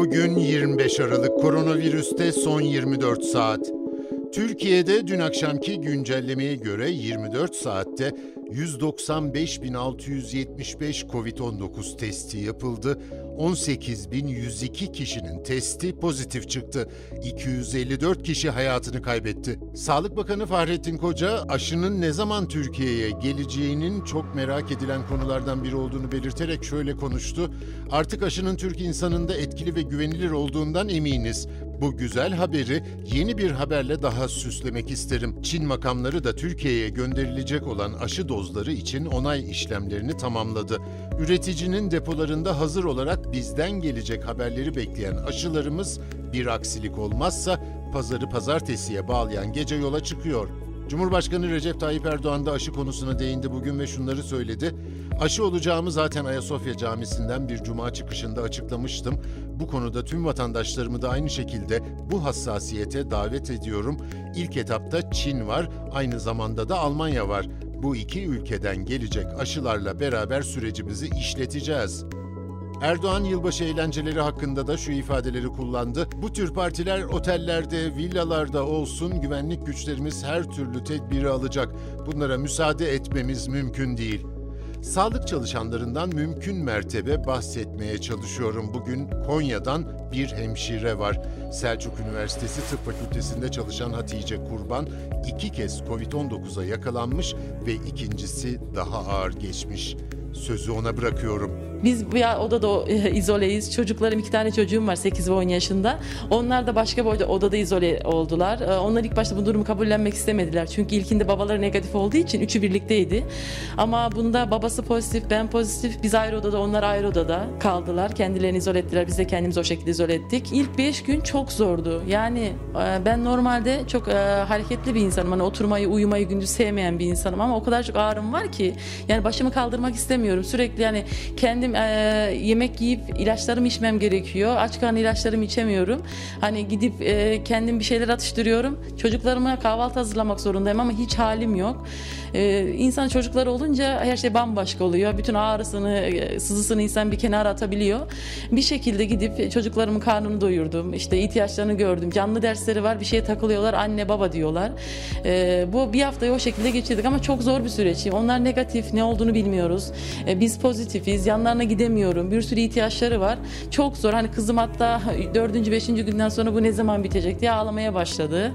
Bugün 25 Aralık koronavirüste son 24 saat. Türkiye'de dün akşamki güncellemeye göre 24 saatte 195.675 COVID-19 testi yapıldı. 18.102 kişinin testi pozitif çıktı. 254 kişi hayatını kaybetti. Sağlık Bakanı Fahrettin Koca aşının ne zaman Türkiye'ye geleceğinin çok merak edilen konulardan biri olduğunu belirterek şöyle konuştu. Artık aşının Türk insanında etkili ve güvenilir olduğundan eminiz. Bu güzel haberi yeni bir haberle daha süslemek isterim. Çin makamları da Türkiye'ye gönderilecek olan aşı dozları için onay işlemlerini tamamladı. Üreticinin depolarında hazır olarak bizden gelecek haberleri bekleyen aşılarımız bir aksilik olmazsa pazarı pazartesiye bağlayan gece yola çıkıyor. Cumhurbaşkanı Recep Tayyip Erdoğan da aşı konusuna değindi bugün ve şunları söyledi. Aşı olacağımı zaten Ayasofya Camisi'nden bir cuma çıkışında açıklamıştım. Bu konuda tüm vatandaşlarımı da aynı şekilde bu hassasiyete davet ediyorum. İlk etapta Çin var, aynı zamanda da Almanya var. Bu iki ülkeden gelecek aşılarla beraber sürecimizi işleteceğiz. Erdoğan yılbaşı eğlenceleri hakkında da şu ifadeleri kullandı. Bu tür partiler otellerde, villalarda olsun güvenlik güçlerimiz her türlü tedbiri alacak. Bunlara müsaade etmemiz mümkün değil. Sağlık çalışanlarından mümkün mertebe bahsetmeye çalışıyorum. Bugün Konya'dan bir hemşire var. Selçuk Üniversitesi Tıp Fakültesi'nde çalışan Hatice Kurban iki kez Covid-19'a yakalanmış ve ikincisi daha ağır geçmiş. Sözü ona bırakıyorum. Biz bir odada izoleyiz. Çocuklarım iki tane çocuğum var 8 ve 10 yaşında. Onlar da başka bir odada izole oldular. E, Onlar ilk başta bu durumu kabullenmek istemediler. Çünkü ilkinde babaları negatif olduğu için üçü birlikteydi. Ama bunda babası pozitif, ben pozitif. Biz ayrı odada, onlar ayrı odada kaldılar. Kendilerini izole ettiler. Biz de kendimizi o şekilde izole ettik. İlk 5 gün çok zordu. Yani e, ben normalde çok e, hareketli bir insanım. Hani oturmayı, uyumayı gündüz sevmeyen bir insanım ama o kadar çok ağrım var ki yani başımı kaldırmak istemiyorum. Sürekli yani kendim e, yemek yiyip ilaçlarımı içmem gerekiyor. Aç karnı ilaçlarımı içemiyorum. Hani gidip e, kendim bir şeyler atıştırıyorum. Çocuklarıma kahvaltı hazırlamak zorundayım ama hiç halim yok. E, insan çocukları olunca her şey bambaşka oluyor. Bütün ağrısını, e, sızısını insan bir kenara atabiliyor. Bir şekilde gidip çocuklarımın karnını doyurdum. İşte ihtiyaçlarını gördüm. Canlı dersleri var. Bir şeye takılıyorlar. Anne baba diyorlar. E, bu bir haftayı o şekilde geçirdik ama çok zor bir süreç. Onlar negatif. Ne olduğunu bilmiyoruz. E, biz pozitifiz. Yanlarına gidemiyorum. Bir sürü ihtiyaçları var. Çok zor. Hani kızım hatta dördüncü, beşinci günden sonra bu ne zaman bitecek diye ağlamaya başladı.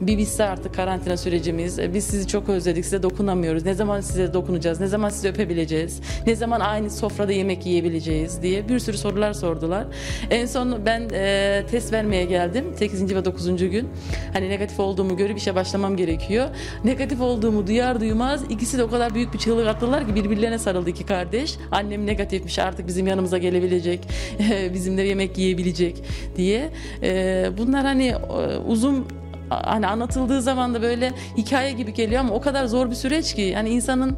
Bir bitse artık karantina sürecimiz. E, Biz sizi çok özledik. Size dokunamıyoruz. Ne zaman size dokunacağız? Ne zaman sizi öpebileceğiz? Ne zaman aynı sofrada yemek yiyebileceğiz diye bir sürü sorular sordular. En son ben e, test vermeye geldim. 8. ve 9. gün. Hani negatif olduğumu görüp işe başlamam gerekiyor. Negatif olduğumu duyar duymaz ikisi de o kadar büyük bir çığlık attılar ki birbirlerine sarıldı iki kardeş. Annem negatifmiş artık bizim yanımıza gelebilecek. Bizimle yemek yiyebilecek diye. E, bunlar hani e, uzun hani anlatıldığı zaman da böyle hikaye gibi geliyor ama o kadar zor bir süreç ki yani insanın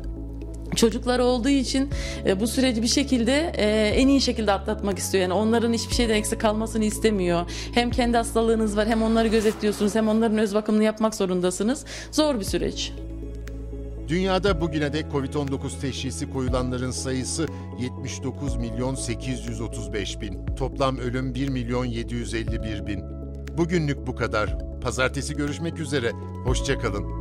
çocukları olduğu için e, bu süreci bir şekilde e, en iyi şekilde atlatmak istiyor. Yani onların hiçbir şeyden eksik kalmasını istemiyor. Hem kendi hastalığınız var hem onları gözetliyorsunuz hem onların öz bakımını yapmak zorundasınız. Zor bir süreç. Dünyada bugüne dek Covid-19 teşhisi koyulanların sayısı 79 milyon 835 bin. Toplam ölüm 1 milyon 751 bin. Bugünlük bu kadar. Pazartesi görüşmek üzere. Hoşçakalın.